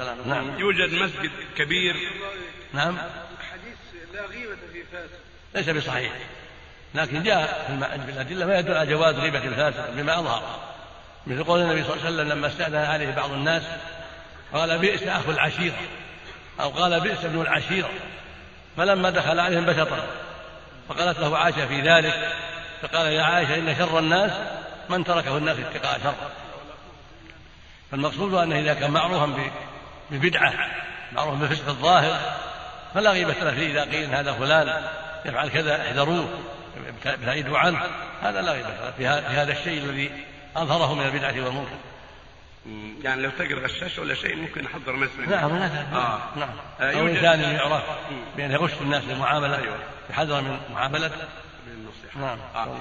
والسلام. نعم. يوجد مسجد كبير. نعم. حديث لا غيبة في فاسق. ليس بصحيح. لكن جاء في الأدلة ما يدل على جواز غيبة الفاسق بما أظهر. مثل قول النبي صلى الله عليه وسلم لما استأذن عليه بعض الناس قال بئس أخو العشيرة أو قال بئس ابن العشيرة. فلما دخل عليهم بسطا فقالت له عائشة في ذلك فقال يا عائشة إن شر الناس من تركه الناس اتقاء شر. فالمقصود أنه إذا كان معروفا ب- ببدعة. معروفا بالفسق الظاهر. فلا غيبة له فيه إذا قيل هذا فلان يفعل كذا احذروه ابتعدوا عنه. هذا لا غيبة له في هذا الشيء الذي أظهره من البدعة والمنكر. يعني لو تجر غشاش ولا شيء ممكن يحضر مسجد نعم هذا آه. نعم. آه، أو يوجد- إنسان يعرف بأن يغش الناس بالمعاملة أيوة. يحذر من معاملته بالنصيحة نعم. آه.